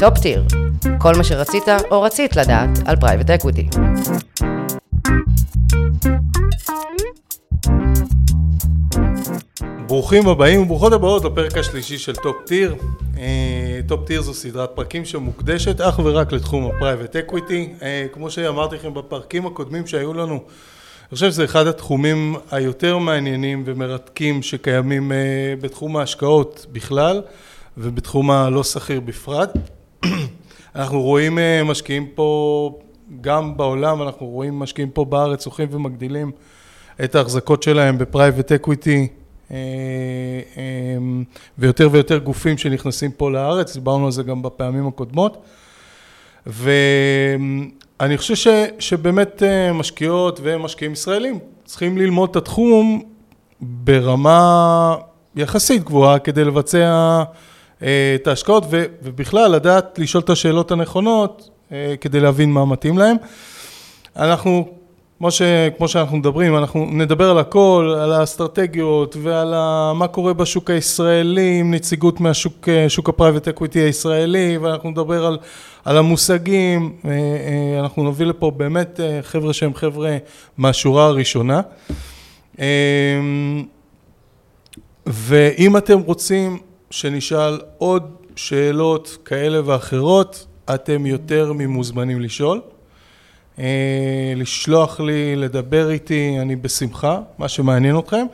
Top Tier, כל מה שרצית או רצית לדעת על private equity. ברוכים הבאים וברוכות הבאות לפרק השלישי של Top Tier. אה, Top Tier זו סדרת פרקים שמוקדשת אך ורק לתחום ה private equity. אה, כמו שאמרתי לכם בפרקים הקודמים שהיו לנו, אני חושב שזה אחד התחומים היותר מעניינים ומרתקים שקיימים אה, בתחום ההשקעות בכלל ובתחום הלא סחיר בפרט. אנחנו רואים משקיעים פה גם בעולם, אנחנו רואים משקיעים פה בארץ הולכים ומגדילים את ההחזקות שלהם ב private equity אה, אה, ויותר ויותר גופים שנכנסים פה לארץ, דיברנו על זה גם בפעמים הקודמות. ואני חושב ש, שבאמת אה, משקיעות ומשקיעים ישראלים צריכים ללמוד את התחום ברמה יחסית גבוהה כדי לבצע את ההשקעות ובכלל לדעת לשאול את השאלות הנכונות כדי להבין מה מתאים להם. אנחנו כמו, ש, כמו שאנחנו מדברים, אנחנו נדבר על הכל, על האסטרטגיות ועל מה קורה בשוק הישראלי עם נציגות מהשוק שוק ה private equity הישראלי ואנחנו נדבר על, על המושגים, אה, אה, אנחנו נביא לפה באמת אה, חבר'ה שהם חבר'ה מהשורה הראשונה. ואם אתם רוצים שנשאל עוד שאלות כאלה ואחרות, אתם יותר ממוזמנים לשאול. אה, לשלוח לי, לדבר איתי, אני בשמחה, מה שמעניין אתכם.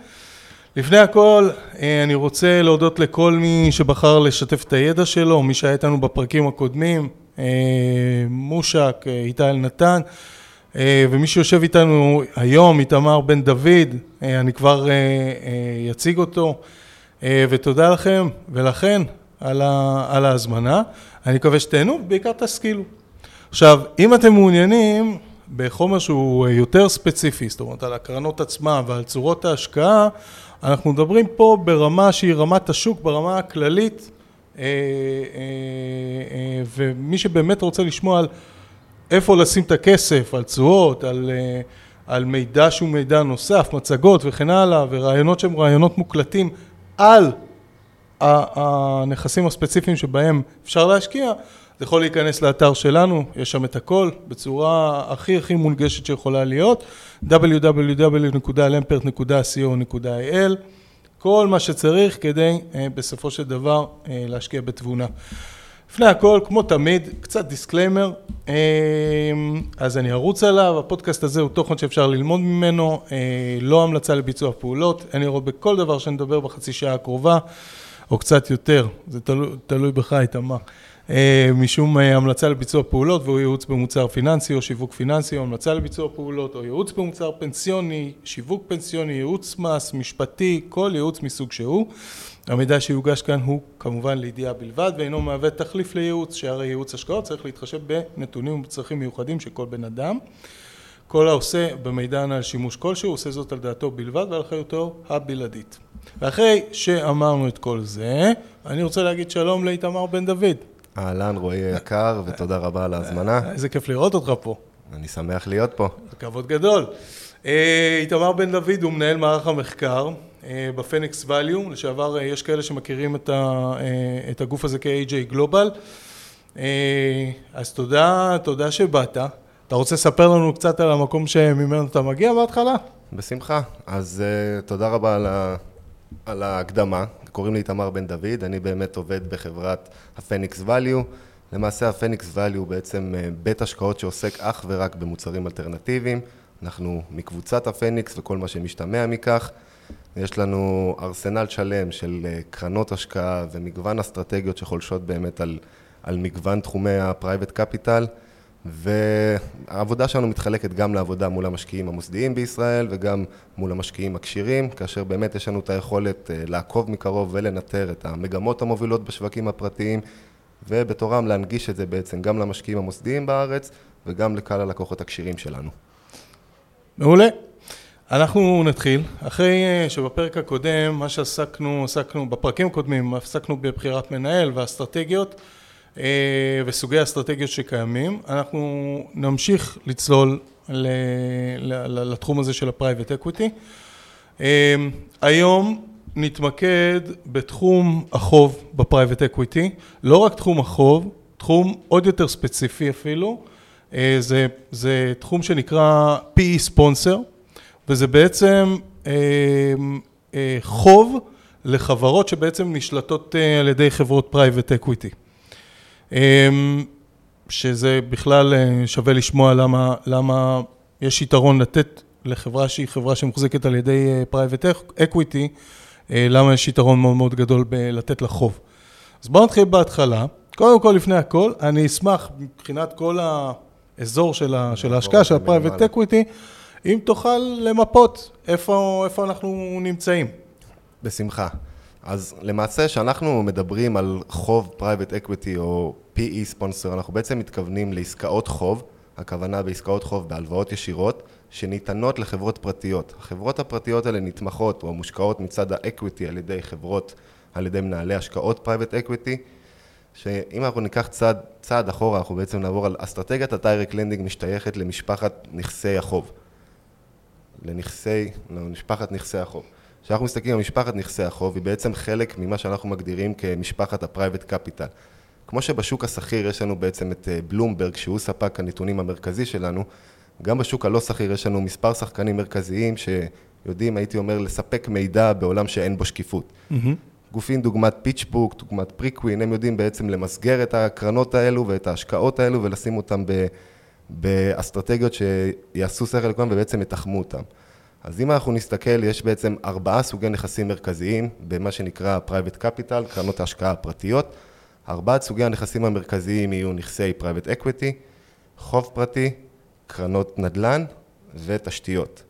לפני הכל, אה, אני רוצה להודות לכל מי שבחר לשתף את הידע שלו, מי שהיה איתנו בפרקים הקודמים, אה, מושק, איתי אלנתן, ומי שיושב איתנו היום, איתמר בן דוד, אני כבר אציג אותו, ותודה לכם ולכן על ההזמנה. אני מקווה שתהנו, ובעיקר תשכילו. עכשיו, אם אתם מעוניינים בחומר שהוא יותר ספציפי, זאת אומרת על הקרנות עצמן ועל צורות ההשקעה, אנחנו מדברים פה ברמה שהיא רמת השוק, ברמה הכללית, אה, אה, אה, ומי שבאמת רוצה לשמוע על איפה לשים את הכסף, על תשואות, על, על מידע שהוא מידע נוסף, מצגות וכן הלאה, ורעיונות שהם רעיונות מוקלטים על הנכסים הספציפיים שבהם אפשר להשקיע, זה יכול להיכנס לאתר שלנו, יש שם את הכל בצורה הכי הכי מונגשת שיכולה להיות, www.lampert.co.il, כל מה שצריך כדי אה, בסופו של דבר אה, להשקיע בתבונה. לפני הכל, כמו תמיד, קצת דיסקליימר, אה, אז אני ארוץ עליו, הפודקאסט הזה הוא תוכן שאפשר ללמוד ממנו, לא המלצה לביצוע פעולות, אני רואה בכל דבר שאני מדבר בחצי שעה הקרובה, או קצת יותר, זה תלוי, תלוי בך איתמר. אה, משום אה, המלצה לביצוע פעולות והוא ייעוץ במוצר פיננסי או שיווק פיננסי או המלצה לביצוע פעולות או ייעוץ במוצר פנסיוני, שיווק פנסיוני, ייעוץ מס, משפטי, כל ייעוץ מסוג שהוא. המידע שיוגש כאן הוא כמובן לידיעה בלבד ואינו מהווה תחליף לייעוץ, שהרי ייעוץ השקעות צריך להתחשב בנתונים ובצרכים מיוחדים של כל בן אדם. כל העושה במידע על שימוש כלשהו עושה זאת על דעתו בלבד ועל חיותו הבלעדית. ואחרי שאמרנו את כל זה, אני רוצה להגיד שלום לאיתמר בן דוד. אהלן, רועי היקר, ותודה רבה על ההזמנה. איזה כיף לראות אותך פה. אני שמח להיות פה. כבוד גדול. אה, איתמר בן דוד הוא מנהל מערך המחקר אה, בפניקס ואליו, לשעבר אה, יש כאלה שמכירים את הגוף הזה כ-AJ גלובל. אז תודה, תודה שבאת. אתה רוצה לספר לנו קצת על המקום שממנו אתה מגיע בהתחלה? בשמחה. אז תודה רבה על ההקדמה. קוראים לי איתמר בן דוד, אני באמת עובד בחברת הפניקס ואליו. למעשה הפניקס ואליו הוא בעצם אה, בית השקעות שעוסק אך ורק במוצרים אלטרנטיביים. אנחנו מקבוצת הפניקס וכל מה שמשתמע מכך. יש לנו ארסנל שלם של אה, קרנות השקעה ומגוון אסטרטגיות שחולשות באמת על, על מגוון תחומי ה private capital. והעבודה שלנו מתחלקת גם לעבודה מול המשקיעים המוסדיים בישראל וגם מול המשקיעים הכשירים, כאשר באמת יש לנו את היכולת אה, לעקוב מקרוב ולנטר את המגמות המובילות בשווקים הפרטיים ובתורם להנגיש את זה בעצם גם למשקיעים המוסדיים בארץ וגם לקהל הלקוחות הכשירים שלנו. מעולה. אנחנו נתחיל, אחרי אה, שבפרק הקודם, מה שעסקנו, עסקנו, בפרקים הקודמים, עסקנו בבחירת מנהל ואסטרטגיות אה, וסוגי האסטרטגיות שקיימים. אנחנו נמשיך לצלול לתחום הזה של ה private equity. אה, היום נתמקד בתחום החוב ב private equity, לא רק תחום החוב, תחום עוד יותר ספציפי אפילו, זה, זה תחום שנקרא PE sponsor, וזה בעצם אה, אה, חוב לחברות שבעצם נשלטות אה, על ידי חברות private equity. אה, שזה בכלל אה, שווה לשמוע למה, למה יש יתרון לתת לחברה שהיא חברה שמוחזקת על ידי private equity, למה יש יתרון מאוד מאוד גדול בלתת לה חוב. אז בואו נתחיל בהתחלה. קודם כל, לפני הכל, אני אשמח מבחינת כל האזור של, ה, של ההשקעה, של ה private equity, אם תוכל למפות איפה, איפה אנחנו נמצאים. בשמחה. אז למעשה, כשאנחנו מדברים על חוב private equity או PE sponsor, אנחנו בעצם מתכוונים לעסקאות חוב, הכוונה בעסקאות חוב בהלוואות ישירות, שניתנות לחברות פרטיות. החברות הפרטיות האלה נתמכות או מושקעות מצד ה equity על ידי חברות, על ידי מנהלי השקעות private equity, שאם אנחנו ניקח צעד, צעד אחורה, אנחנו בעצם נעבור על אסטרטגיית ה direct lending משתייכת למשפחת נכסי החוב. לנכסי, למשפחת נכסי החוב. כשאנחנו מסתכלים על משפחת נכסי החוב, היא בעצם חלק ממה שאנחנו מגדירים כמשפחת ה private capital. כמו שבשוק הסחיר יש לנו בעצם את בלומברג, שהוא ספק הנתונים המרכזי שלנו, גם בשוק הלא שכיר יש לנו מספר שחקנים מרכזיים שיודעים, הייתי אומר, לספק מידע בעולם שאין בו שקיפות. Mm-hmm. גופים דוגמת פיצ'בוק, דוגמת פריקווין, הם יודעים בעצם למסגר את הקרנות האלו ואת ההשקעות האלו ולשים אותם ב, באסטרטגיות שיעשו שכל לכולם ובעצם יתחמו אותם. אז אם אנחנו נסתכל, יש בעצם ארבעה סוגי נכסים מרכזיים במה שנקרא private capital, קרנות ההשקעה הפרטיות. ארבעת סוגי הנכסים המרכזיים יהיו נכסי private equity, חוב פרטי, קרנות נדל"ן ותשתיות.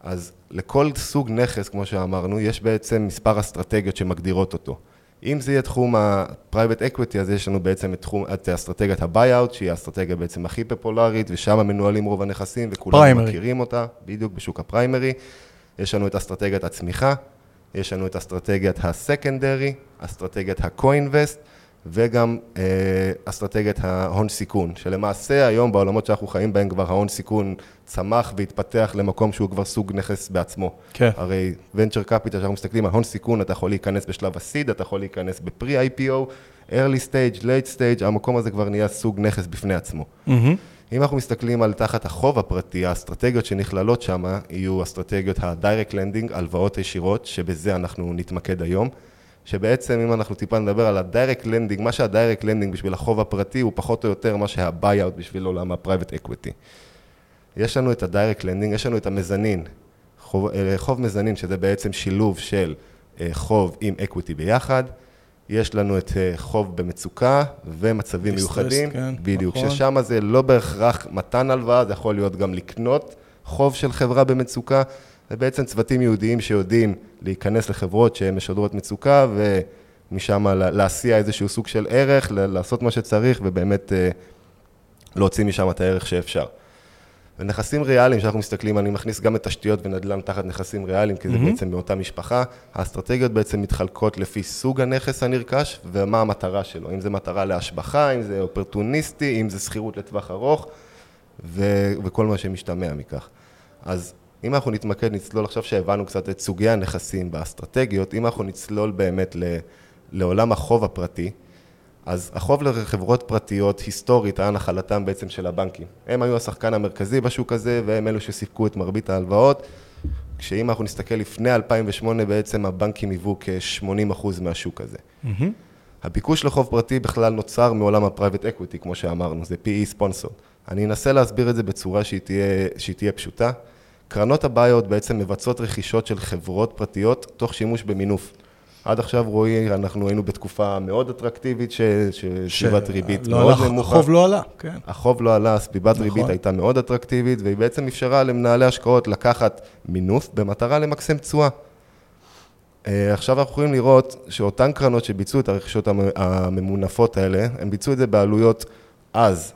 אז לכל סוג נכס, כמו שאמרנו, יש בעצם מספר אסטרטגיות שמגדירות אותו. אם זה יהיה תחום ה-private equity, אז יש לנו בעצם את, תחום, את אסטרטגיית ה-buyout, שהיא האסטרטגיה בעצם הכי פופולרית, ושם מנוהלים רוב הנכסים, וכולם פריימרי. מכירים אותה, בדיוק בשוק הפריימרי. יש לנו את אסטרטגיית הצמיחה, יש לנו את אסטרטגיית ה-secondary, אסטרטגיית ה-co-invest, וגם אה, אסטרטגיית ההון סיכון, שלמעשה היום בעולמות שאנחנו חיים בהם כבר ההון סיכון צמח והתפתח למקום שהוא כבר סוג נכס בעצמו. כן. הרי venture capital, כשאנחנו מסתכלים על הון סיכון, אתה יכול להיכנס בשלב ה-seed, אתה יכול להיכנס בפרי-IPO, early stage, late stage, המקום הזה כבר נהיה סוג נכס בפני עצמו. Mm-hmm. אם אנחנו מסתכלים על תחת החוב הפרטי, האסטרטגיות שנכללות שם יהיו אסטרטגיות ה-direct lending, הלוואות ישירות, שבזה אנחנו נתמקד היום. שבעצם אם אנחנו טיפה נדבר על ה-direct lending, מה שה-direct lending בשביל החוב הפרטי הוא פחות או יותר מה שה-buyout בשביל עולם ה-private equity. יש לנו את ה-direct lending, יש לנו את המזנין, חוב, אה, חוב מזנין שזה בעצם שילוב של אה, חוב עם equity ביחד, יש לנו את אה, חוב במצוקה ומצבים מיוחדים, כן, בדיוק, נכון. ששם זה לא בהכרח מתן הלוואה, זה יכול להיות גם לקנות חוב של חברה במצוקה, זה בעצם צוותים יהודיים שיודעים להיכנס לחברות שהן משדרות מצוקה ומשם להסיע איזשהו סוג של ערך, לעשות מה שצריך ובאמת להוציא משם את הערך שאפשר. ונכסים ריאליים, שאנחנו מסתכלים, אני מכניס גם את תשתיות ונדל"ן תחת נכסים ריאליים, כי זה mm-hmm. בעצם מאותה משפחה. האסטרטגיות בעצם מתחלקות לפי סוג הנכס הנרכש ומה המטרה שלו. אם זה מטרה להשבחה, אם זה אופרטוניסטי, אם זה שכירות לטווח ארוך, ו- וכל מה שמשתמע מכך. אז אם אנחנו נתמקד, נצלול עכשיו שהבנו קצת את סוגי הנכסים באסטרטגיות, אם אנחנו נצלול באמת ל, לעולם החוב הפרטי, אז החוב לחברות פרטיות היסטורית היה נחלתם בעצם של הבנקים. הם היו השחקן המרכזי בשוק הזה והם אלו שסיפקו את מרבית ההלוואות, כשאם אנחנו נסתכל לפני 2008 בעצם הבנקים היוו כ-80% מהשוק הזה. Mm-hmm. הביקוש לחוב פרטי בכלל נוצר מעולם ה-private equity, כמו שאמרנו, זה PE ספונסר. אני אנסה להסביר את זה בצורה שהיא תהיה, שהיא תהיה פשוטה. קרנות הביוט בעצם מבצעות רכישות של חברות פרטיות תוך שימוש במינוף. עד עכשיו רועי, אנחנו היינו בתקופה מאוד אטרקטיבית, שסביבת ש... ריבית לא מאוד נמוכה. החוב לא עלה, כן. החוב לא עלה, סביבת נכון. ריבית הייתה מאוד אטרקטיבית, והיא בעצם אפשרה למנהלי השקעות לקחת מינוף במטרה למקסם תשואה. אה, עכשיו אנחנו יכולים לראות שאותן קרנות שביצעו את הרכישות הממונפות האלה, הם ביצעו את זה בעלויות אז,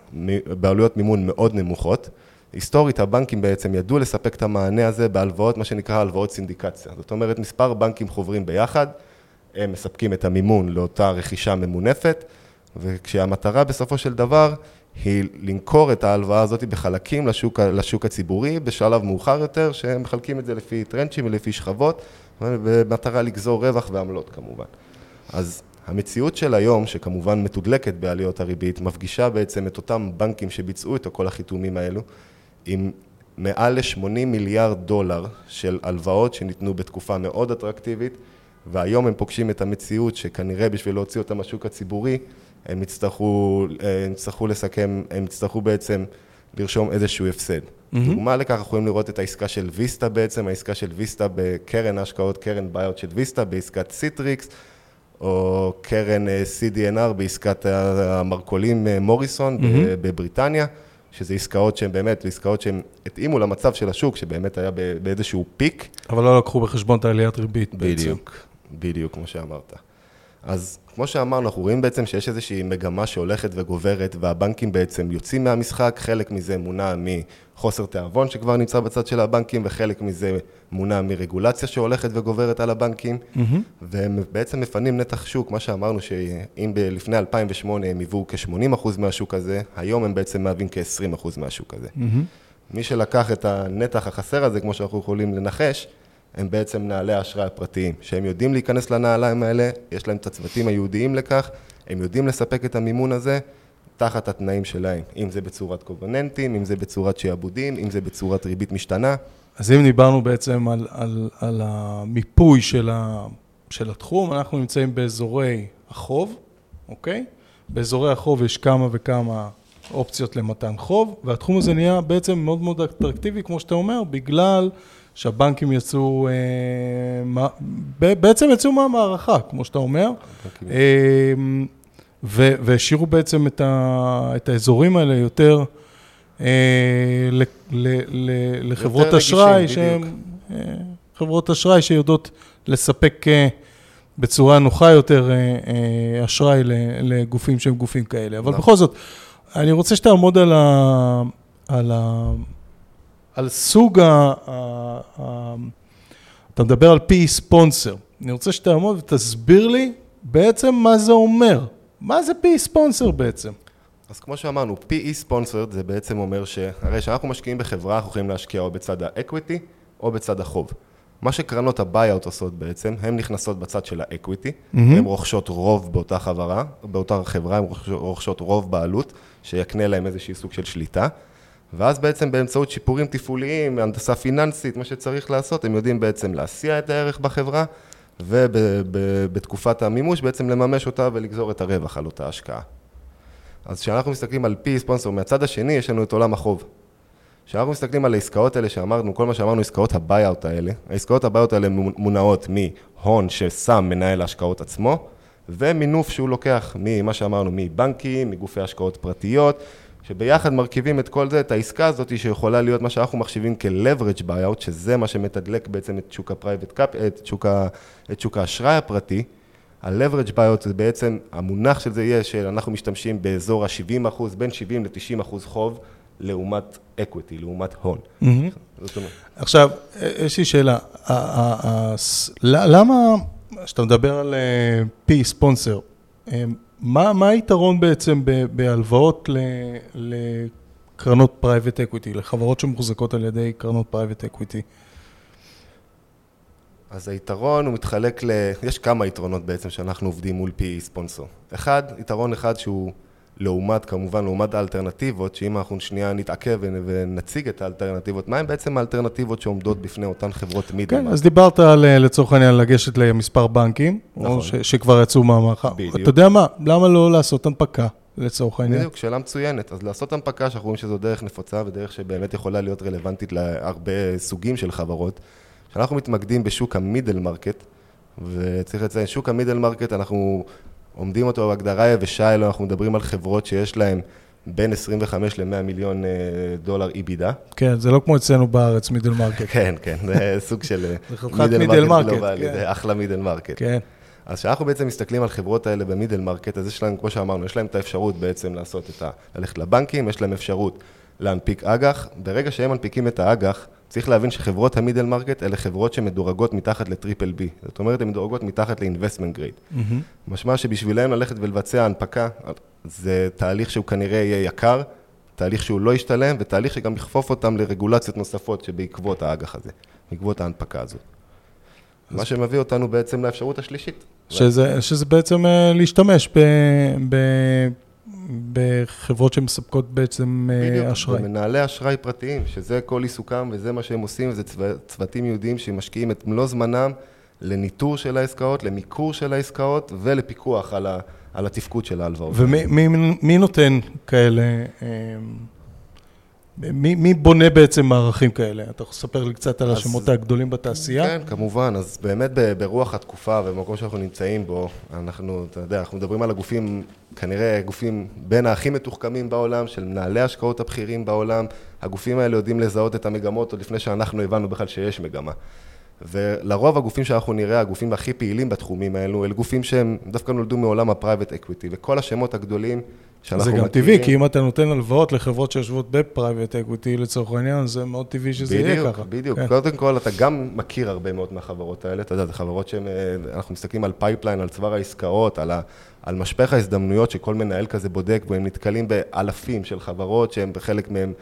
בעלויות מימון מאוד נמוכות. היסטורית הבנקים בעצם ידעו לספק את המענה הזה בהלוואות, מה שנקרא הלוואות סינדיקציה. זאת אומרת, מספר בנקים חוברים ביחד, הם מספקים את המימון לאותה רכישה ממונפת, וכשהמטרה בסופו של דבר היא למכור את ההלוואה הזאת בחלקים לשוק, לשוק הציבורי בשלב מאוחר יותר, שהם מחלקים את זה לפי טרנצ'ים ולפי שכבות, במטרה לגזור רווח ועמלות כמובן. אז המציאות של היום, שכמובן מתודלקת בעליות הריבית, מפגישה בעצם את אותם בנקים שביצעו את כל החיתומים האלו, עם מעל ל-80 מיליארד דולר של הלוואות שניתנו בתקופה מאוד אטרקטיבית, והיום הם פוגשים את המציאות שכנראה בשביל להוציא אותם מהשוק הציבורי, הם יצטרכו, הם יצטרכו לסכם, הם יצטרכו בעצם לרשום איזשהו הפסד. Mm-hmm. דוגמה לכך, אנחנו יכולים לראות את העסקה של ויסטה בעצם, העסקה של ויסטה בקרן ההשקעות, קרן buyout של ויסטה, בעסקת סיטריקס, או קרן אה, CDNR בעסקת המרכולים אה, מוריסון mm-hmm. בבריטניה, שזה עסקאות שהן באמת, עסקאות שהן התאימו למצב של השוק, שבאמת היה באיזשהו פיק. אבל לא לקחו בחשבון את העליית ריבית בעצם. בדיוק, בדיוק כמו שאמרת. אז כמו שאמרנו, אנחנו רואים בעצם שיש איזושהי מגמה שהולכת וגוברת, והבנקים בעצם יוצאים מהמשחק, חלק מזה מונע מחוסר תיאבון שכבר נמצא בצד של הבנקים, וחלק מזה מונע מרגולציה שהולכת וגוברת על הבנקים, mm-hmm. והם בעצם מפנים נתח שוק, מה שאמרנו שאם לפני 2008 הם היוו כ-80% מהשוק הזה, היום הם בעצם מהווים כ-20% מהשוק הזה. Mm-hmm. מי שלקח את הנתח החסר הזה, כמו שאנחנו יכולים לנחש, הם בעצם מנהלי האשראי הפרטיים, שהם יודעים להיכנס לנעליים האלה, יש להם את הצוותים הייעודיים לכך, הם יודעים לספק את המימון הזה תחת התנאים שלהם, אם זה בצורת קובוננטים, אם זה בצורת שיעבודים, אם זה בצורת ריבית משתנה. אז אם דיברנו בעצם על, על, על המיפוי של, ה, של התחום, אנחנו נמצאים באזורי החוב, אוקיי? באזורי החוב יש כמה וכמה אופציות למתן חוב, והתחום הזה נהיה בעצם מאוד מאוד אטרקטיבי, כמו שאתה אומר, בגלל שהבנקים יצאו, אה, בעצם יצאו מהמערכה, כמו שאתה אומר, אה, והשאירו בעצם את, ה, את האזורים האלה יותר אה, ל, ל, ל, לחברות יותר אשראי, שהן חברות אשראי שיודעות לספק בצורה נוחה יותר אשראי לגופים שהם גופים כאלה. אבל נכון. בכל זאת, אני רוצה שתעמוד על ה... על ה על סוג ה... אתה מדבר על PE ספונסר. אני רוצה שתעמוד ותסביר לי בעצם מה זה אומר. מה זה PE sponsor בעצם? אז כמו שאמרנו, PE sponsor זה בעצם אומר שהרי כשאנחנו משקיעים בחברה, אנחנו יכולים להשקיע או בצד ה equity או בצד החוב. מה שקרנות ה buyout עושות בעצם, הן נכנסות בצד של ה equity, mm-hmm. הן רוכשות רוב באותה חברה, באותה חברה, הן רוכשות רוב בעלות, שיקנה להן איזשהי סוג של שליטה. ואז בעצם באמצעות שיפורים תפעוליים, הנדסה פיננסית, מה שצריך לעשות, הם יודעים בעצם להציף את הערך בחברה, ובתקופת המימוש בעצם לממש אותה ולגזור את הרווח על אותה השקעה. אז כשאנחנו מסתכלים על PE sponsor, מהצד השני יש לנו את עולם החוב. כשאנחנו מסתכלים על העסקאות האלה שאמרנו, כל מה שאמרנו, עסקאות ה buyout האלה, העסקאות ה buyout האלה מונעות מהון ששם מנהל ההשקעות עצמו, ומינוף שהוא לוקח ממה שאמרנו, מבנקים, מגופי השקעות פרטיות, שביחד מרכיבים את כל זה, את העסקה הזאת שיכולה להיות מה שאנחנו מחשיבים כ-leverage buyout, שזה מה שמתדלק בעצם את שוק ה-private cap, את שוק, ה, את שוק האשראי הפרטי. ה-leverage buyout זה בעצם, המונח של זה יהיה שאנחנו משתמשים באזור ה-70 אחוז, בין 70 ל-90 אחוז חוב, לעומת equity, לעומת הון. עכשיו, יש לי שאלה, למה, כשאתה מדבר על PE sponsor, מה, מה היתרון בעצם בהלוואות לקרנות private equity, לחברות שמוחזקות על ידי קרנות private equity? אז היתרון הוא מתחלק ל... יש כמה יתרונות בעצם שאנחנו עובדים מול פי ספונסר. אחד, יתרון אחד שהוא לעומת, כמובן, לעומת האלטרנטיבות, שאם אנחנו שנייה נתעכב ונציג את האלטרנטיבות, מה הן בעצם האלטרנטיבות שעומדות בפני אותן חברות מידל? כן, אז דיברת על, אה, לצורך העניין, לגשת למספר בנקים, נכון. או ש, שכבר יצאו מהמערכה. בדיוק. אתה יודע מה, למה לא לעשות הנפקה? לצורך העניין. בדיוק, שאלה מצוינת. אז לעשות הנפקה, שאנחנו רואים שזו דרך נפוצה ודרך שבאמת יכולה להיות רלוונטית להרבה סוגים של חברות. כשאנחנו מתמקדים בשוק ה middle market, וצריך לציין, שוק ה middle market, אנחנו עומדים אותו בהגדרה יבשה אלו, אנחנו מדברים על חברות שיש להן בין 25 ל-100 מיליון אה, דולר EBITDA. כן, זה לא כמו אצלנו בארץ, middle market. כן, כן, זה סוג של middle market גלובלי, כן. זה אחלה middle market. כן. אז כשאנחנו בעצם מסתכלים על חברות האלה ב middle market, אז יש להם, כמו שאמרנו, יש להם את האפשרות בעצם לעשות את ה... ללכת לבנקים, יש להם אפשרות להנפיק אג"ח. ברגע שהם מנפיקים את האג"ח, צריך להבין שחברות ה middle market אלה חברות שמדורגות מתחת ל triple B. זאת אומרת, הן מדורגות מתחת ל investment grade. Mm-hmm. משמע שבשבילם ללכת ולבצע הנפקה, זה תהליך שהוא כנראה יהיה יקר, תהליך שהוא לא ישתלם, ותהליך שגם יכפוף אותם לרגולציות נוספות שבעקבות האג"ח הזה, בעקבות ההנפקה הזאת. מה שמביא אותנו בעצם לאפשרות השלישית. שזה, שזה בעצם אה, להשתמש ב, ב, בחברות שמספקות בעצם אה, בדיוק, אשראי. ומנהלי אשראי פרטיים, שזה כל עיסוקם וזה מה שהם עושים, זה צו... צוותים יהודיים שמשקיעים את מלוא זמנם לניטור של העסקאות, למיקור של העסקאות ולפיקוח על, ה... על התפקוד של ההלוואות. ומי מי, מי נותן כאלה, אה, מי, מי בונה בעצם מערכים כאלה? אתה יכול לספר לי קצת על אז- השמות הגדולים בתעשייה? כן, כמובן, אז באמת ברוח התקופה ובמקום שאנחנו נמצאים בו, אנחנו, אתה יודע, אנחנו מדברים על הגופים, כנראה גופים בין הכי מתוחכמים בעולם, של מנהלי השקעות הבכירים בעולם, הגופים האלה יודעים לזהות את המגמות עוד לפני שאנחנו הבנו בכלל שיש מגמה. ולרוב הגופים שאנחנו נראה, הגופים הכי פעילים בתחומים האלו, אלה גופים שהם דווקא נולדו מעולם ה Private Equity, וכל השמות הגדולים זה. גם טבעי, כי אם אתה נותן הלוואות לחברות שיושבות ב Private Equity לצורך העניין, זה מאוד טבעי שזה יהיה בדיוק, ככה. בדיוק. כן. קודם כל, אתה גם מכיר הרבה מאוד מהחברות האלה, אתה יודע, זה חברות שהן, אה, אנחנו מסתכלים על pipeline, על צבר העסקאות, על, ה, על משפך ההזדמנויות שכל מנהל כזה בודק, והם נתקלים באלפים של חברות שהם בחלק מהם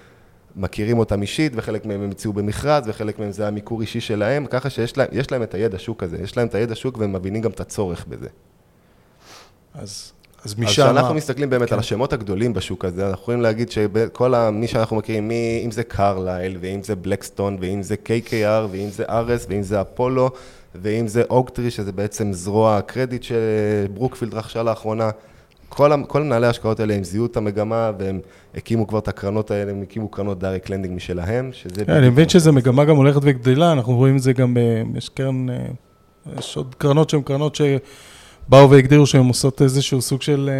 מכירים אותם אישית, וחלק מהם הם הציעו במכרז, וחלק מהם זה המיקור אישי שלהם, ככה שיש להם, יש להם את הידע שוק הזה, יש להם את הידע שוק והם מבינים גם את הצורך בזה. אז, אז אז משם... כשאנחנו מסתכלים באמת כן. על השמות הגדולים בשוק הזה, אנחנו יכולים להגיד שכל מי שאנחנו מכירים, מי, אם זה קרלייל, ואם זה בלקסטון, ואם זה KKR, ואם זה ארס, ואם זה אפולו, ואם זה אוקטרי, שזה בעצם זרוע הקרדיט שברוקפילד רכשה לאחרונה, כל, כל מנהלי ההשקעות האלה, הם זיהו את המגמה, והם הקימו כבר את הקרנות האלה, הם הקימו קרנות direct lending משלהם, שזה... כן, אני מבין שזו מגמה גם הולכת וגדלה, אנחנו רואים את זה גם, ב- יש קרן, אה, יש עוד קרנות שהן קרנות שבאו והגדירו שהן עושות איזשהו סוג של אה,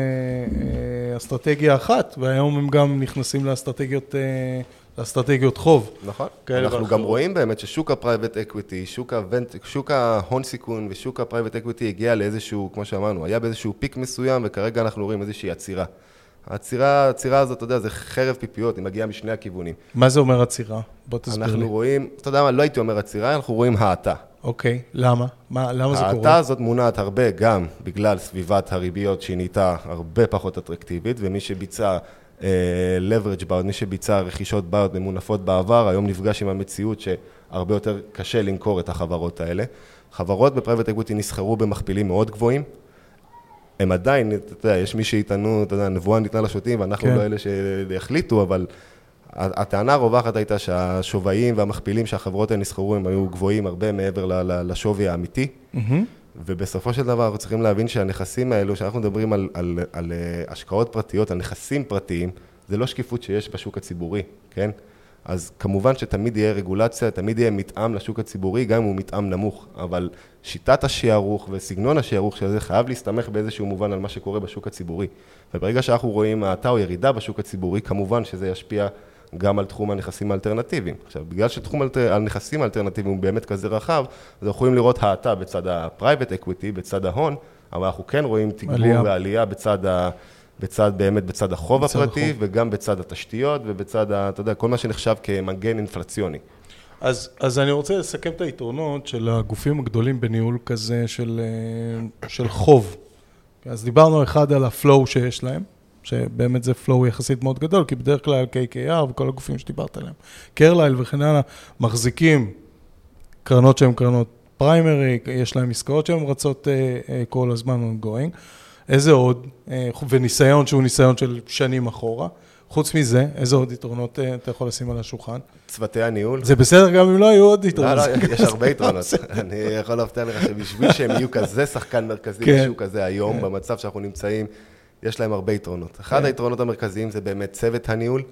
אה, אסטרטגיה אחת, והיום הם גם נכנסים לאסטרטגיות, אה, לאסטרטגיות חוב. נכון. אנחנו. גם רואים באמת ששוק ה Private Equity, שוק, שוק ההון סיכון ושוק ה Private Equity הגיע לאיזשהו, כמו שאמרנו, היה באיזשהו peak מסוים, וכרגע אנחנו רואים איזושהי עצירה. העצירה, העצירה הזאת, אתה יודע, זה חרב פיפיות, היא מגיעה משני הכיוונים. מה זה אומר עצירה? בוא תסביר אנחנו לי. רואים, אתה יודע מה, לא הייתי אומר עצירה, אנחנו רואים האטה. אוקיי, למה? מה, למה זה ההאטה קורה? הזאת מונעת הרבה גם בגלל סביבת הריביות שהיא נהייתה הרבה פחות אטרקטיבית, ומי שביצע אה, leverage buyouts, מי שביצע רכישות buyouts ממונפות בעבר, היום נפגש עם המציאות שהרבה יותר קשה למכור את החברות האלה. חברות ב Private Equity נסחרו במכפילים מאוד גבוהים. הם עדיין, אתה יודע, יש מי שיטענו, אתה יודע, הנבואה ניתנה לשוטים, ואנחנו כן. לא אלה שיחליטו, אבל הטענה הרווחת הייתה שהשוויים והמכפילים שהחברות האלה נסחרו הם היו גבוהים הרבה מעבר לשווי האמיתי. ובסופו של דבר אנחנו צריכים להבין שהנכסים האלו, כשאנחנו מדברים על, על, על אה, השקעות פרטיות, על נכסים פרטיים, זה לא שקיפות שיש בשוק הציבורי, כן? אז כמובן שתמיד יהיה רגולציה, תמיד יהיה מתאם לשוק הציבורי, גם אם הוא מתאם נמוך, אבל שיטת השערוך וסגנון השערוך של זה חייב להסתמך באיזשהו מובן על מה שקורה בשוק הציבורי. וברגע שאנחנו רואים האטה או ירידה בשוק הציבורי, כמובן שזה ישפיע גם על תחום הנכסים האלטרנטיביים. עכשיו, בגלל שתחום הנכסים האלטרנטיביים הוא באמת כזה רחב, אז אנחנו יכולים לראות האטה בצד ה-private equity, בצד ההון, אבל אנחנו כן רואים תגבור עלייה. ועלייה בצד ה... בצד, באמת בצד החוב בצד הפרטי, החוב. וגם בצד התשתיות, ובצד, ה, אתה יודע, כל מה שנחשב כמגן אינפלציוני. אז, אז אני רוצה לסכם את היתרונות של הגופים הגדולים בניהול כזה של, אה, של חוב. אז דיברנו אחד על ה flow שיש להם, שבאמת זה flow יחסית מאוד גדול, כי בדרך כלל KKR וכל הגופים שדיברת עליהם, קרלייל וכן הלאה, מחזיקים קרנות שהן קרנות פריימרי, יש להם עסקאות שהן רצות אה, אה, כל הזמן ongoing. איזה עוד? אה, וניסיון שהוא ניסיון של שנים אחורה. חוץ מזה, איזה עוד יתרונות אתה יכול לשים על השולחן? צוותי הניהול. זה בסדר גם אם לא היו עוד לא, יתרונות. לא, יש הרבה יתרונות. אני יכול להבטיח לך שבשביל שהם יהיו כזה שחקן מרכזי כן. בשוק הזה היום, כן. במצב שאנחנו נמצאים, יש להם הרבה יתרונות. אחד כן. היתרונות המרכזיים זה באמת צוות הניהול,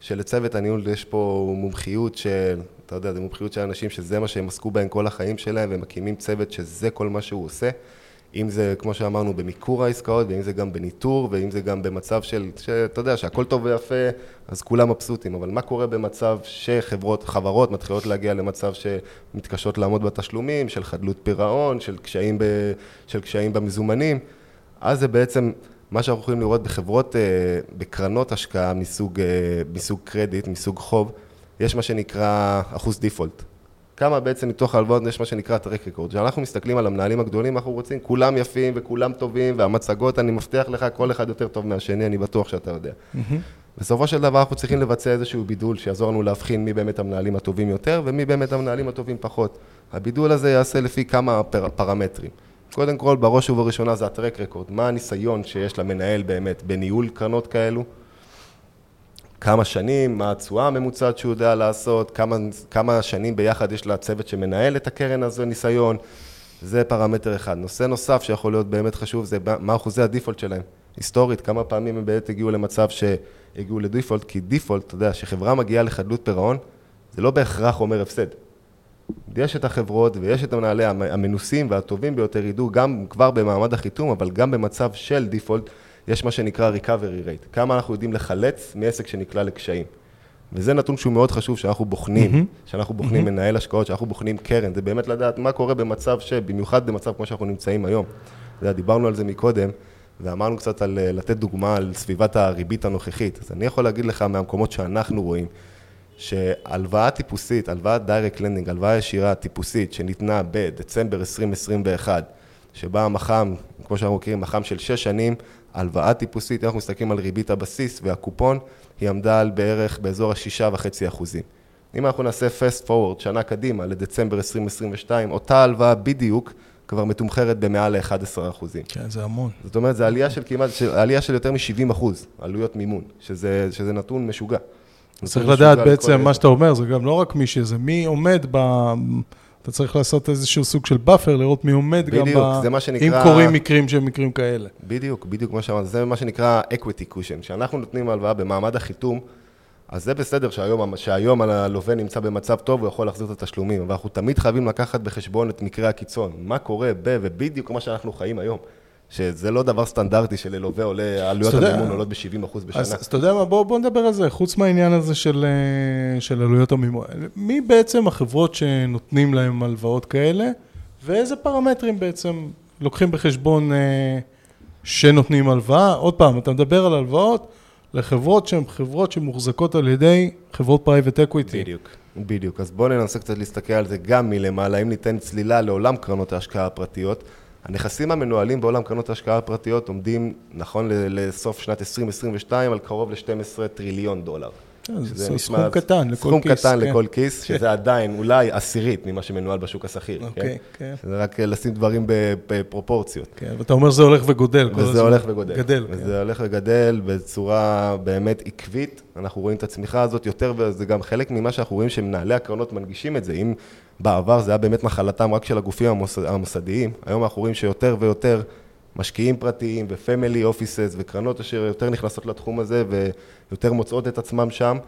שלצוות הניהול יש פה מומחיות של, אתה יודע, זו מומחיות של אנשים שזה מה שהם עסקו בהם כל החיים שלהם, והם מקימים צוות שזה כל מה שהוא עושה. אם זה, כמו שאמרנו, במיקור העסקאות, ואם זה גם בניטור, ואם זה גם במצב של, שאתה יודע, שהכל טוב ויפה, אז כולם מבסוטים. אבל מה קורה במצב שחברות, חברות מתחילות להגיע למצב שמתקשות לעמוד בתשלומים, של חדלות פירעון, של קשיים, ב, של קשיים במזומנים? אז זה בעצם מה שאנחנו יכולים לראות בחברות, אה, בקרנות השקעה מסוג, אה, מסוג קרדיט, מסוג חוב, יש מה שנקרא אחוז דיפולט. כמה בעצם מתוך ההלוואות יש מה שנקרא טרק רקורד. כשאנחנו מסתכלים על המנהלים הגדולים, אנחנו רוצים, כולם יפים וכולם טובים, והמצגות, אני מבטיח לך, כל אחד יותר טוב מהשני, אני בטוח שאתה יודע. בסופו של דבר אנחנו צריכים לבצע איזשהו בידול שיעזור לנו להבחין מי באמת המנהלים הטובים יותר ומי באמת המנהלים הטובים פחות. הבידול הזה יעשה לפי כמה פר, פרמטרים. קודם כל, בראש ובראשונה זה הטרק רקורד. מה הניסיון שיש למנהל באמת בניהול קרנות כאלו? כמה שנים, מה התשואה הממוצעת שהוא יודע לעשות, כמה, כמה שנים ביחד יש לצוות שמנהל את הקרן הזו ניסיון, זה פרמטר אחד. נושא נוסף שיכול להיות באמת חשוב זה מה אחוזי הדיפולט שלהם. היסטורית, כמה פעמים הם באמת הגיעו למצב שהגיעו לדיפולט, כי דיפולט, אתה יודע, שחברה מגיעה לחדלות פירעון, זה לא בהכרח אומר הפסד. יש את החברות ויש את המנהלי המנוסים והטובים ביותר, ידעו גם כבר במעמד החיתום, אבל גם במצב של דיפולט, יש מה שנקרא recovery rate. כמה אנחנו יודעים לחלץ מעסק שנקלע לקשיים. וזה נתון שהוא מאוד חשוב שאנחנו בוחנים, mm-hmm. שאנחנו בוחנים mm-hmm. מנהל השקעות, שאנחנו בוחנים קרן, זה באמת לדעת מה קורה במצב ש... במיוחד במצב כמו שאנחנו נמצאים היום. אתה יודע, דיברנו על זה מקודם, ואמרנו קצת על לתת דוגמה על סביבת הריבית הנוכחית. אז אני יכול להגיד לך מהמקומות שאנחנו רואים, שהלוואה טיפוסית, הלוואת direct lending, הלוואה ישירה טיפוסית שניתנה בדצמבר 2021, שבה המח"מ, כמו שאנחנו מכירים, מח"מ של 6 שנים, הלוואה טיפוסית, אנחנו מסתכלים על ריבית הבסיס והקופון, היא עמדה על בערך באזור ה-6.5 אחוזים. אם אנחנו נעשה fast forward שנה קדימה, לדצמבר 2022, אותה הלוואה בדיוק כבר מתומחרת במעל ל-11 אחוזים. כן, זה המון. זאת אומרת, זו עלייה של כמעט, עלייה של יותר מ-70 אחוז, עלויות מימון, שזה, שזה נתון משוגע. צריך לדעת בעצם, מה שאתה אומר, זה גם לא רק מי שזה, מי עומד ב... אתה צריך לעשות איזשהו סוג של buffer, לראות מי עומד בדיוק, גם ב... זה מה שנקרא... אם קורים מקרים שהם מקרים כאלה. בדיוק, בדיוק מה שאמרת, זה מה שנקרא equity cushion. כשאנחנו נותנים הלוואה במעמד החיתום, אז זה בסדר שהיום, שהיום הלווה נמצא במצב טוב, הוא יכול להחזיר את התשלומים, אבל אנחנו תמיד חייבים לקחת בחשבון את מקרי הקיצון. מה קורה ב... ובדיוק מה שאנחנו חיים היום. שזה לא דבר סטנדרטי שללווה עולה, עלויות המימון עולות ב-70% בשנה. אז אתה יודע מה, בוא, בוא נדבר על זה, חוץ מהעניין הזה של, אה, של עלויות המימון. מי בעצם החברות שנותנים להם הלוואות כאלה, ואיזה פרמטרים בעצם לוקחים בחשבון אה, שנותנים הלוואה? עוד פעם, אתה מדבר על הלוואות לחברות שהן חברות שמוחזקות על ידי חברות Private Equity. בדיוק. בדיוק, אז בואו ננסה קצת להסתכל על זה גם מלמעלה, אם ניתן צלילה לעולם קרנות ההשקעה הפרטיות. הנכסים המנוהלים בעולם קרנות ההשקעה הפרטיות עומדים, נכון לסוף שנת 2022, על קרוב ל-12 טריליון דולר. כן, זה סכום קטן לכל כיס. סכום קטן כן. לכל כיס, שזה עדיין אולי עשירית ממה שמנוהל בשוק השכיר. כן? אוקיי, כן. זה רק לשים דברים בפרופורציות. כן, ואתה אומר שזה הולך וגודל. וזה הולך וגודל. גדל. וזה כן. הולך וגדל בצורה באמת עקבית. אנחנו רואים את הצמיחה הזאת יותר, וזה גם חלק ממה שאנחנו רואים שמנהלי הקרנות מנגישים את זה. אם בעבר זה היה באמת נחלתם רק של הגופים המוסדיים, היום אנחנו רואים שיותר ויותר משקיעים פרטיים ופמילי אופיסס וקרנות אשר יותר נכנסות לתחום הזה ויותר מוצאות את עצמם שם,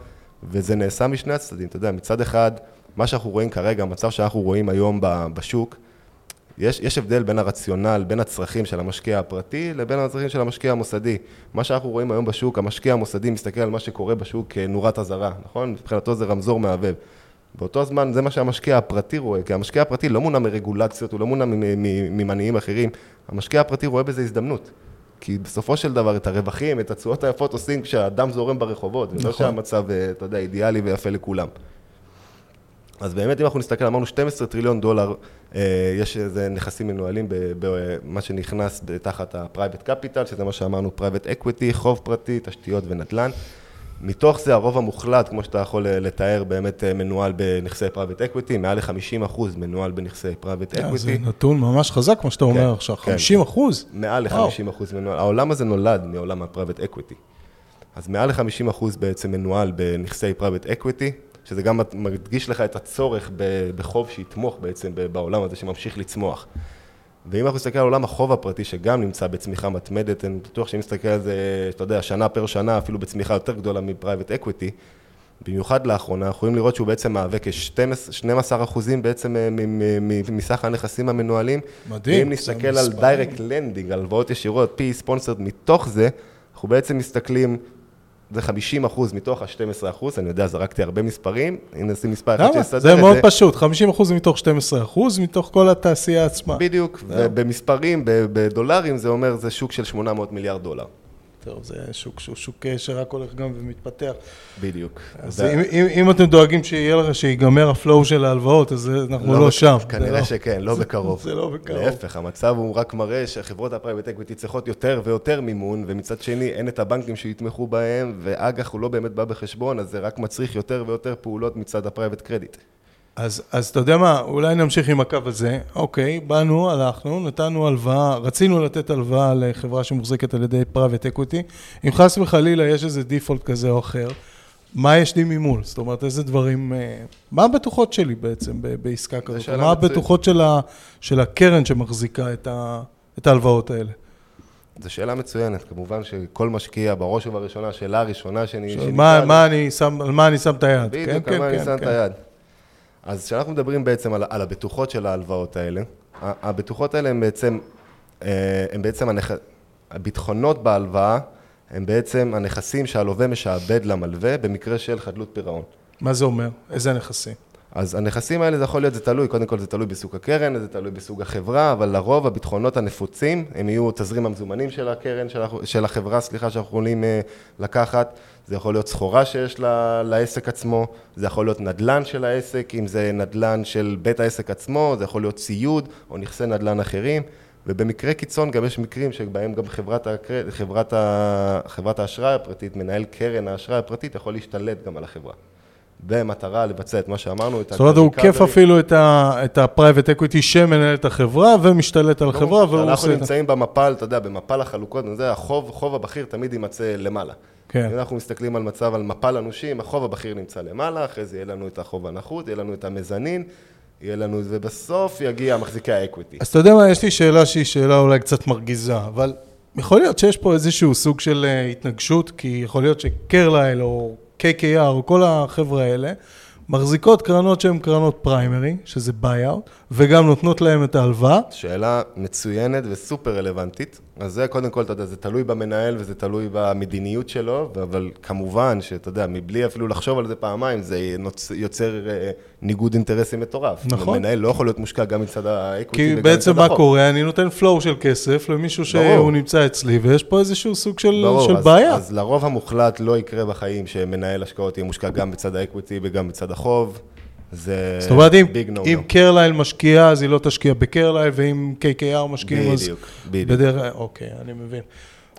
וזה נעשה משני הצדדים. אתה יודע, מצד אחד, מה שאנחנו רואים כרגע, המצב שאנחנו רואים היום בשוק, יש, יש הבדל בין הרציונל, בין הצרכים של המשקיע הפרטי לבין הצרכים של המשקיע המוסדי. מה שאנחנו רואים היום בשוק, המשקיע המוסדי מסתכל על מה שקורה בשוק כנורת אזהרה, נכון? מבחינתו זה רמזור מהבהב. באותו זמן זה מה שהמשקיע הפרטי רואה, כי המשקיע הפרטי לא מונע מרגולציות, הוא לא מונע ממניעים אחרים, המשקיע הפרטי רואה בזה הזדמנות. כי בסופו של דבר את הרווחים, את התשואות היפות עושים כשהדם זורם ברחובות, נכון. ולא שהמצב, אה, אתה יודע, אידיאלי ויפה לכולם. אז באמת, אם אנחנו נסתכל, אמרנו 12 טריליון דולר, אה, יש איזה נכסים מנוהלים במה שנכנס תחת ה-Private Capital, שזה מה שאמרנו, Private Equity, חוב פרטי, תשתיות ונדל"ן. מתוך זה הרוב המוחלט, כמו שאתה יכול אה, לתאר, באמת אה, מנוהל בנכסי Private Equity, מעל ל-50% מנוהל בנכסי Private Equity. זה נתון ממש חזק, כמו שאתה אומר כן, עכשיו, 50%? כן. מעל ל-50% מנוהל. העולם הזה נולד מעולם ה Private Equity. אז מעל ל-50% בעצם מנוהל בנכסי Private Equity, שזה גם מדגיש לך את הצורך בחוב שיתמוך בעצם בעולם הזה שממשיך לצמוח. ואם אנחנו נסתכל על עולם החוב הפרטי, שגם נמצא בצמיחה מתמדת, אני בטוח שאם נסתכל על זה, אתה יודע, שנה פר שנה, אפילו בצמיחה יותר גדולה מ Private Equity, במיוחד לאחרונה, אנחנו יכולים לראות שהוא בעצם מהווה כ-12 אחוזים בעצם אה, מסך הנכסים המנוהלים. מדהים. אם נסתכל על direct lending, הלוואות ישירות, PE sponsored, מתוך זה, אנחנו בעצם מסתכלים זה 50 אחוז מתוך ה-12 אחוז, אני יודע, זרקתי הרבה מספרים, הנה נשים מספר אחד שיסדר את זה. זה מאוד פשוט, 50 אחוז מתוך 12 אחוז, מתוך כל התעשייה עצמה. בדיוק, ובמספרים, בדולרים, זה אומר, זה שוק של 800 מיליארד דולר. טוב, זה שוק שהוא שוק שרק הולך גם ומתפתח. בדיוק. אז אם, אם, אם אתם דואגים שיהיה לך, שיגמר ה flow של ההלוואות, אז אנחנו לא, לא שם. כנראה לא, שכן, לא זה, בקרוב. זה לא בקרוב. להפך, המצב הוא רק מראה שחברות ה private equity צריכות יותר ויותר מימון, ומצד שני אין את הבנקים שיתמכו בהם, ואג"ח הוא לא באמת בא בחשבון, אז זה רק מצריך יותר ויותר פעולות מצד ה private credit. אז, אז אתה יודע מה, אולי נמשיך עם הקו הזה. אוקיי, באנו, הלכנו, נתנו הלוואה, רצינו לתת הלוואה לחברה שמוחזקת על ידי private equity. אם חס וחלילה יש איזה default כזה או אחר, מה יש לי ממול? זאת אומרת, איזה דברים... אה, מה הבטוחות שלי בעצם בעסקה כזאת? שאלה מה. הבטוחות של, ה, של הקרן שמחזיקה את, ה, את ההלוואות האלה? זו שאלה מצוינת, כמובן שכל משקיע, בראש ובראשונה, השאלה הראשונה שאני... מה, מה אני שם, על מה אני שם את היד? בדיוק, כן, על מה אני כן, שם כן, את היד. אז כשאנחנו מדברים בעצם על, על הבטוחות של ההלוואות האלה, הבטוחות האלה הן בעצם, אה, הן בעצם הנכ... הביטחונות בהלוואה, הם בעצם הנכסים שהלווה משעבד למלווה במקרה של חדלות פירעון. מה זה אומר? איזה נכסים? אז הנכסים האלה זה יכול להיות, זה תלוי, קודם כל זה תלוי בסוג הקרן, זה תלוי בסוג החברה, אבל לרוב הביטחונות הנפוצים, הם יהיו תזרים המזומנים של הקרן, של, של החברה, סליחה, שאנחנו יכולים אה, לקחת, זה יכול להיות סחורה שיש לה, לעסק עצמו, זה יכול להיות נדל"ן של העסק, אם זה נדל"ן של בית העסק עצמו, זה יכול להיות ציוד או נכסי נדל"ן אחרים, ובמקרה קיצון גם יש מקרים שבהם גם חברת. חברת. חברת האשראי הפרטית, מנהל קרן האשראי הפרטית, יכול להשתלט גם על החברה. במטרה לבצע את מה שאמרנו, את זאת אומרת, הוא. עוקף אפילו את את ה-private equity שמנהל את החברה ומשתלט על החברה, והוא אנחנו עושה את זה. נמצאים במפל, אתה יודע, במפל החלוקות, זה החוב, חוב הבכיר תמיד יימצא למעלה. כן. אם אנחנו מסתכלים על מצב, על מפל הנושים, החוב הבכיר נמצא למעלה, אחרי זה יהיה לנו את החוב הנחות, יהיה לנו את המזנין, יהיה לנו, ובסוף יגיע מחזיקי האקוויטי. אז אתה יודע מה, יש לי שאלה שהיא שאלה אולי קצת מרגיזה, אבל יכול להיות שיש פה איזשהו סוג של אה, התנגשות, כי יכול להיות שקרלייל או KKR או כל החבר'ה האלה, מחזיקות קרנות שהן קרנות primary, שזה buyout, וגם נותנות להם את ההלוואה. שאלה מצוינת וסופר רלוונטית. אז זה קודם כל, אתה יודע, זה תלוי במנהל וזה תלוי במדיניות שלו, אבל כמובן שאתה יודע, מבלי אפילו לחשוב על זה פעמיים, זה נוצ- יוצר אה, ניגוד אינטרסים מטורף. נכון. מנהל לא יכול להיות מושקע גם מצד ה equity כי וגם בעצם מצד מה החוב. קורה? אני נותן flow של כסף למישהו. שהוא נמצא אצלי, ויש פה איזשהו סוג של, ברור, של אז, בעיה. אז לרוב המוחלט לא יקרה בחיים שמנהל השקעות יהיה מושקע גם בצד ה equity וגם בצד החוב. זה זאת אומרת, אם, נו אם קרלייל משקיעה, אז היא לא תשקיע בקרלייל, ואם KKR משקיעים, אז... בדיוק, בדיוק. בדרך... אוקיי, אני מבין.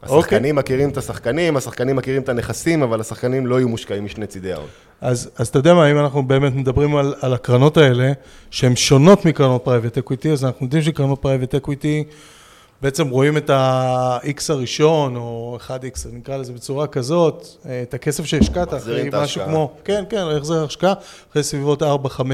אוקיי, השחקנים מכירים את השחקנים, השחקנים מכירים את הנכסים, אבל השחקנים לא יהיו מושקעים משני צידי ההון. אז, אז אתה יודע מה, אם אנחנו באמת מדברים על, על הקרנות האלה, שהן שונות מקרנות private equity, אז אנחנו יודעים שקרנות private equity, בעצם רואים את ה-X הראשון, או 1X, נקרא לזה בצורה כזאת, את הכסף שהשקעת, אחרי את משהו. כמו, כן, כן, החזר השקעה, אחרי סביבות 4-5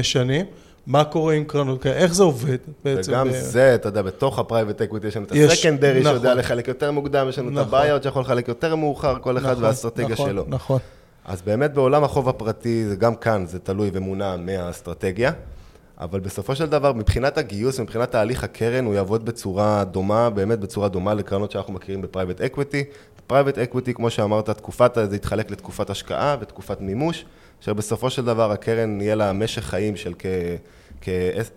שנים. מה קורה עם קרנות כאלה? איך זה עובד בעצם? וגם ב- זה, אתה יודע, בתוך ה private equity יש לנו את ה secondary נכון. שיודע לחלק יותר מוקדם, יש לנו את נכון. ה buyout שיכול לחלק יותר מאוחר, כל אחד נכון, והאסטרטגיה נכון, שלו. נכון. אז באמת בעולם החוב הפרטי, זה גם כאן, זה תלוי ומונע מהאסטרטגיה, אבל בסופו של דבר, מבחינת הגיוס, מבחינת תהליך הקרן, הוא יעבוד בצורה דומה, באמת בצורה דומה לקרנות שאנחנו מכירים ב private equity. private equity, כמו שאמרת, תקופת, זה יתחלק לתקופת השקעה ותקופת מימוש, אשר בסופו של דבר הקרן יהיה לה משך חיים של כ...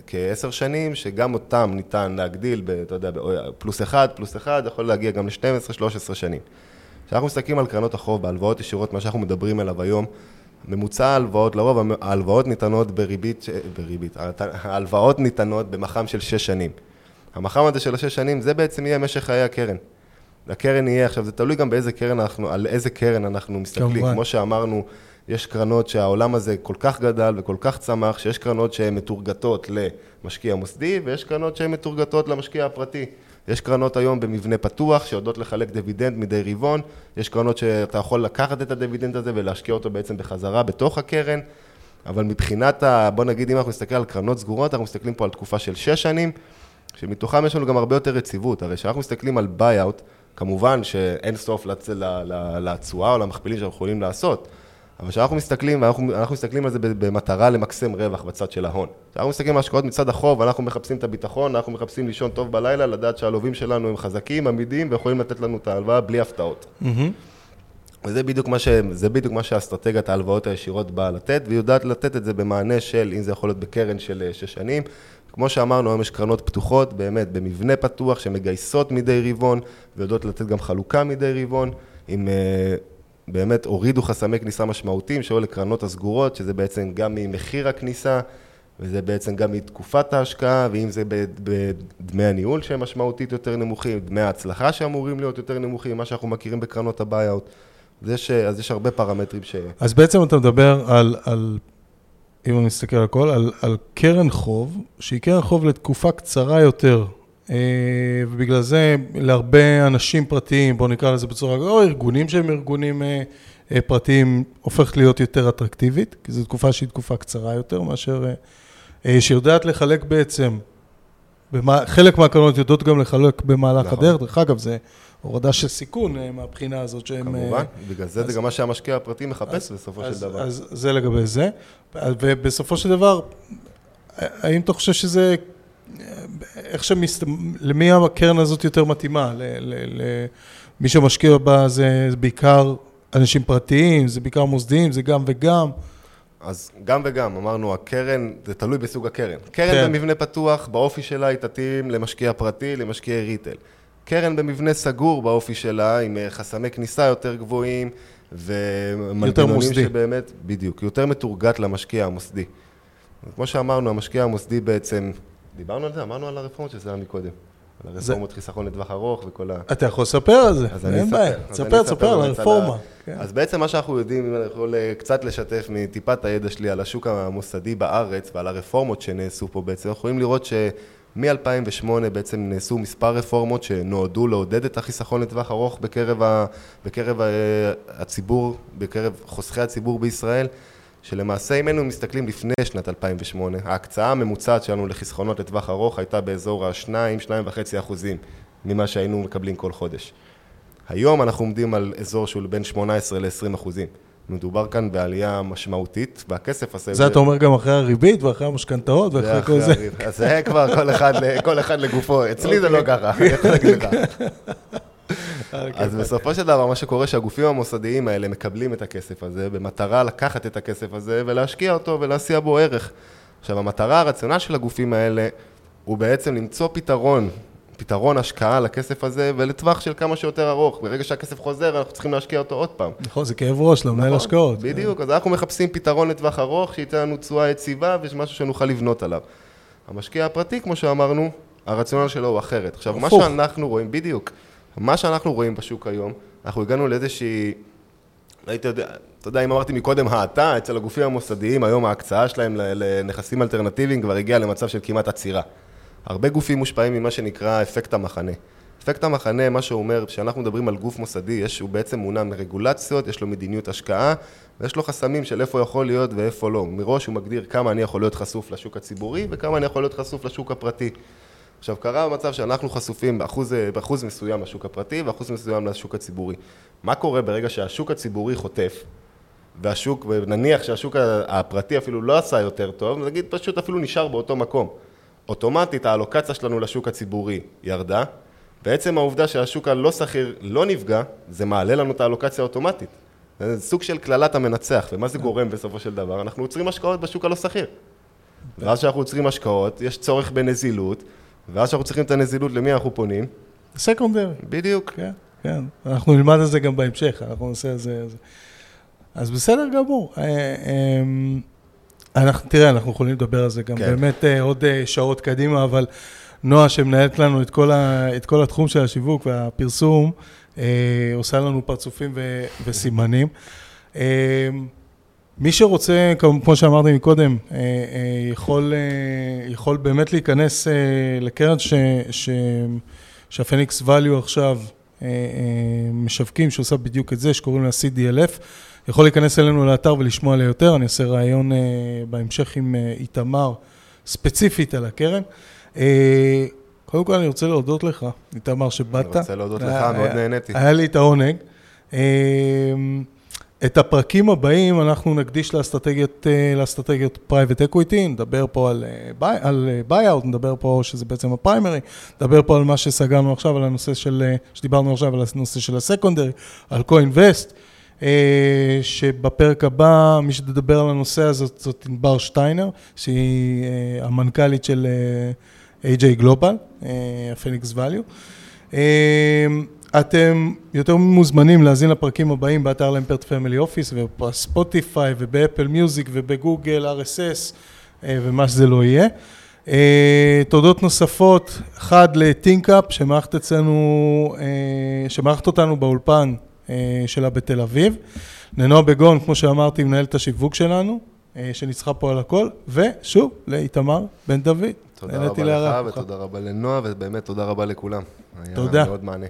כעשר שנים, שגם אותם ניתן להגדיל, ב, אתה יודע, פלוס אחד, פלוס אחד, יכול להגיע גם ל-12-13 שנים. כשאנחנו מסתכלים על קרנות החוב, בהלוואות ישירות, מה שאנחנו מדברים עליו היום, ממוצע ההלוואות, לרוב ההלוואות ניתנות בריבית, בריבית, ההלוואות ניתנות במח"מ של שש שנים. המח"מ הזה של השש שנים, זה בעצם יהיה משך חיי הקרן. הקרן יהיה, עכשיו זה תלוי גם באיזה קרן אנחנו, על איזה קרן אנחנו מסתכלים. כמובן. כמו שאמרנו, יש קרנות שהעולם הזה כל כך גדל וכל כך צמח, שיש קרנות שהן מתורגתות למשקיע מוסדי, ויש קרנות שהן מתורגתות למשקיע הפרטי. יש קרנות היום במבנה פתוח, שיודעות לחלק דיבידנד מדי רבעון, יש קרנות שאתה יכול לקחת את הדיבידנד הזה ולהשקיע אותו בעצם בחזרה בתוך הקרן, אבל מבחינת, ה, בוא נגיד, אם אנחנו נסתכל על קרנות סגורות, אנחנו מסתכלים פה על תקופה של שש שנים, שמתוכם יש לנו גם הרבה יותר יציבות. הרי כשאנחנו מסתכלים על buyout, כמובן שאין סוף לתשואה או למכפילים שאנחנו יכולים לעשות, אבל כשאנחנו מסתכלים, ואנחנו אנחנו מסתכלים על זה במטרה למקסם רווח בצד של ההון. כשאנחנו מסתכלים על השקעות מצד החוב, אנחנו מחפשים את הביטחון, אנחנו מחפשים לישון טוב בלילה, לדעת שהלווים שלנו הם חזקים, עמידים, ויכולים לתת לנו את ההלוואה בלי הפתעות. מהמם. וזה בדיוק מה, ש... בדיוק מה שאסטרטגיית ההלוואות הישירות באה לתת, והיא יודעת לתת את זה במענה של, אם זה יכול להיות בקרן של אה, שש שנים. כמו שאמרנו, היום יש קרנות פתוחות, באמת, במבנה פתוח, שמגייסות מדי רבעון, ויודעות לתת גם חלוקה מדי רבעון, עם... באמת הורידו חסמי כניסה משמעותיים, שהיו לקרנות הסגורות, שזה בעצם גם ממחיר הכניסה, וזה בעצם גם מתקופת ההשקעה, ואם זה בדמי הניהול שהם משמעותית יותר נמוכים, דמי ההצלחה שאמורים להיות יותר נמוכים, מה שאנחנו מכירים בקרנות ה buyout. אז יש, אז יש הרבה פרמטרים ש... אז בעצם אתה מדבר על, על אם אני מסתכל על הכל, על, על קרן חוב, שהיא קרן חוב לתקופה קצרה יותר, ובגלל זה להרבה אנשים פרטיים, בואו נקרא לזה בצורה, או ארגונים שהם ארגונים אה, אה, פרטיים, הופכת להיות יותר אטרקטיבית, כי זו תקופה שהיא תקופה קצרה יותר מאשר, שיודעת לחלק בעצם, במה, חלק מהקרנות יודעות גם לחלק במהלך נכון. הדרך, דרך אגב, זה הורדה של סיכון מהבחינה הזאת שהם... כמובן, בגלל זה אז, זה גם מה שהמשקיע הפרטי מחפש אז, בסופו אז, של דבר. אז זה לגבי זה, ובסופו של דבר, האם אתה חושב שזה איך שמסת... למי הקרן הזאת יותר מתאימה? למי שמשקיע בה זה בעיקר אנשים פרטיים, זה בעיקר מוסדיים, זה גם וגם. אז גם וגם, אמרנו, הקרן, זה תלוי בסוג הקרן. קרן כן. במבנה פתוח, באופי שלה היא תתאים למשקיע פרטי, למשקיע ריטל. קרן במבנה סגור באופי שלה, עם אה, חסמי כניסה יותר גבוהים, ומנגנונים שבאמת, בדיוק, יותר מתורגת למשקיע המוסדי. כמו שאמרנו, המשקיע המוסדי בעצם דיברנו על זה? אמרנו על הרפורמות שזה היה מקודם. על הרפורמות חיסכון לטווח ארוך וכל ה... אתה יכול לספר על זה, אין בעיה. תספר, תספר על הרפורמה. כן. אז בעצם מה שאנחנו יודעים, אם אני יכול אה, קצת לשתף מטיפת הידע שלי על השוק המוסדי בארץ ועל הרפורמות שנעשו פה בעצם, אנחנו יכולים לראות שמ-2008 בעצם נעשו מספר רפורמות שנועדו לעודד את החיסכון לטווח ארוך בקרב, ה... בקרב אה, הציבור, בקרב חוסכי הציבור בישראל. שלמעשה אם היינו מסתכלים לפני שנת 2008, ההקצאה הממוצעת שלנו לחסכונות לטווח ארוך הייתה באזור ה-2-2.5 אחוזים ממה שהיינו מקבלים כל חודש. היום אנחנו עומדים על אזור שהוא בין 18 ל-20 אחוזים. מדובר כאן בעלייה משמעותית, והכסף הזה... זה אתה אומר גם אחרי הריבית ואחרי המשכנתאות ואחרי כל זה. אז זה כבר כל אחד, כל אחד לגופו, אצלי זה לא אוקיי. ככה, אני יכול להגיד לך. אה, אז כן. בסופו של דבר, מה שקורה שהגופים המוסדיים האלה מקבלים את הכסף הזה במטרה לקחת את הכסף הזה ולהשקיע אותו ולהסיע בו ערך. עכשיו, המטרה, הרציונל של הגופים האלה הוא בעצם למצוא פתרון, פתרון השקעה לכסף הזה ולטווח של כמה שיותר ארוך. ברגע שהכסף חוזר, אנחנו צריכים להשקיע אותו עוד פעם. נכון, זה כאב ראש למנהל נכון, השקעות. בדיוק, אז אנחנו מחפשים פתרון לטווח ארוך, שייתן לנו תשואה יציבה ומשהו שנוכל לבנות עליו. המשקיע הפרטי, כמו שאמרנו, הרציונל שלו הוא אחרת. עכשיו, מה שאנחנו רואים, בדיוק, מה שאנחנו רואים בשוק היום, אנחנו הגענו לאיזושהי, הייתי יודע, אתה יודע, אם אמרתי מקודם האטה, אצל הגופים המוסדיים, היום ההקצאה שלהם לנכסים אלטרנטיביים כבר הגיעה למצב של כמעט עצירה. הרבה גופים מושפעים ממה שנקרא אפקט המחנה. אפקט המחנה, מה שהוא אומר, כשאנחנו מדברים על גוף מוסדי, יש, הוא בעצם מונע מרגולציות, יש לו מדיניות השקעה, ויש לו חסמים של איפה יכול להיות ואיפה לא. מראש הוא מגדיר כמה אני יכול להיות חשוף לשוק הציבורי וכמה אני יכול להיות חשוף לשוק הפרטי. עכשיו, קרה במצב שאנחנו חשופים באחוז, באחוז מסוים לשוק הפרטי ואחוז מסוים לשוק הציבורי. מה קורה ברגע שהשוק הציבורי חוטף, והשוק, ונניח שהשוק הפרטי אפילו לא עשה יותר טוב, נגיד פשוט אפילו נשאר באותו מקום. אוטומטית האלוקציה שלנו לשוק הציבורי ירדה, בעצם העובדה שהשוק הלא שכיר לא נפגע, זה מעלה לנו את האלוקציה האוטומטית. זה סוג של קללת המנצח, ומה זה גורם בסופו של דבר? אנחנו עוצרים השקעות בשוק הלא שכיר. ואז כשאנחנו עוצרים השקעות, יש צורך בנזילות, ואז כשאנחנו צריכים את הנזילות, למי אנחנו פונים? סקונדרי. בדיוק. כן, כן. אנחנו נלמד על זה גם בהמשך, אנחנו נעשה על זה. אז בסדר גמור. אה, אמ, אנחנו, תראה, אנחנו יכולים לדבר על זה גם כן. באמת אה, עוד אה, שעות קדימה, אבל נועה, שמנהלת לנו את כל, ה, את כל התחום של השיווק והפרסום, עושה לנו פרצופים ו, וסימנים. מי שרוצה, כמו שאמרתי מקודם, אה, אה, יכול, אה, יכול באמת להיכנס לקרן ש, ש, שהפניקס value עכשיו משווקים, שעושה בדיוק את זה, שקוראים לה CDLF, יכול להיכנס אלינו לאתר ולשמוע עליה יותר, אני אעשה ראיון בהמשך עם איתמר, ספציפית על הקרן. קודם כל אני רוצה להודות לך, איתמר, שבאת. אני רוצה להודות לך, מאוד נהניתי. היה לי את העונג. את הפרקים הבאים אנחנו נקדיש לאסטרטגיות, אה, לאסטרטגיות private equity, נדבר פה על, אה, על buyout, אה, נדבר פה שזה בעצם ה primary, נדבר פה על מה שסגרנו עכשיו, על הנושא של, שדיברנו עכשיו על הנושא של ה secondary, על co-invest, שבפרק הבא, מי שתדבר על הנושא הזה זאת ענבר שטיינר, שהיא המנכ"לית של AJ גלובל, הפניקס ואליו. אתם יותר מוזמנים להאזין לפרקים הבאים באתר למפרט Family Office ובספוטיפיי ובאפל מיוזיק ובגוגל RSS אה, ומה שזה לא יהיה. אה, תודות נוספות, אחד לטינקאפ שמארחת אצלנו, אה, שמארחת אותנו באולפן שלה בתל אביב. לנועה בגון, כמו שאמרתי, מנהלת השיווק שלנו. שניצחה פה על הכל, ושוב, לאיתמר בן דוד. תודה רבה לך. ותודה רבה לנועה, ובאמת תודה רבה לכולם. תודה. היה מאוד מענה.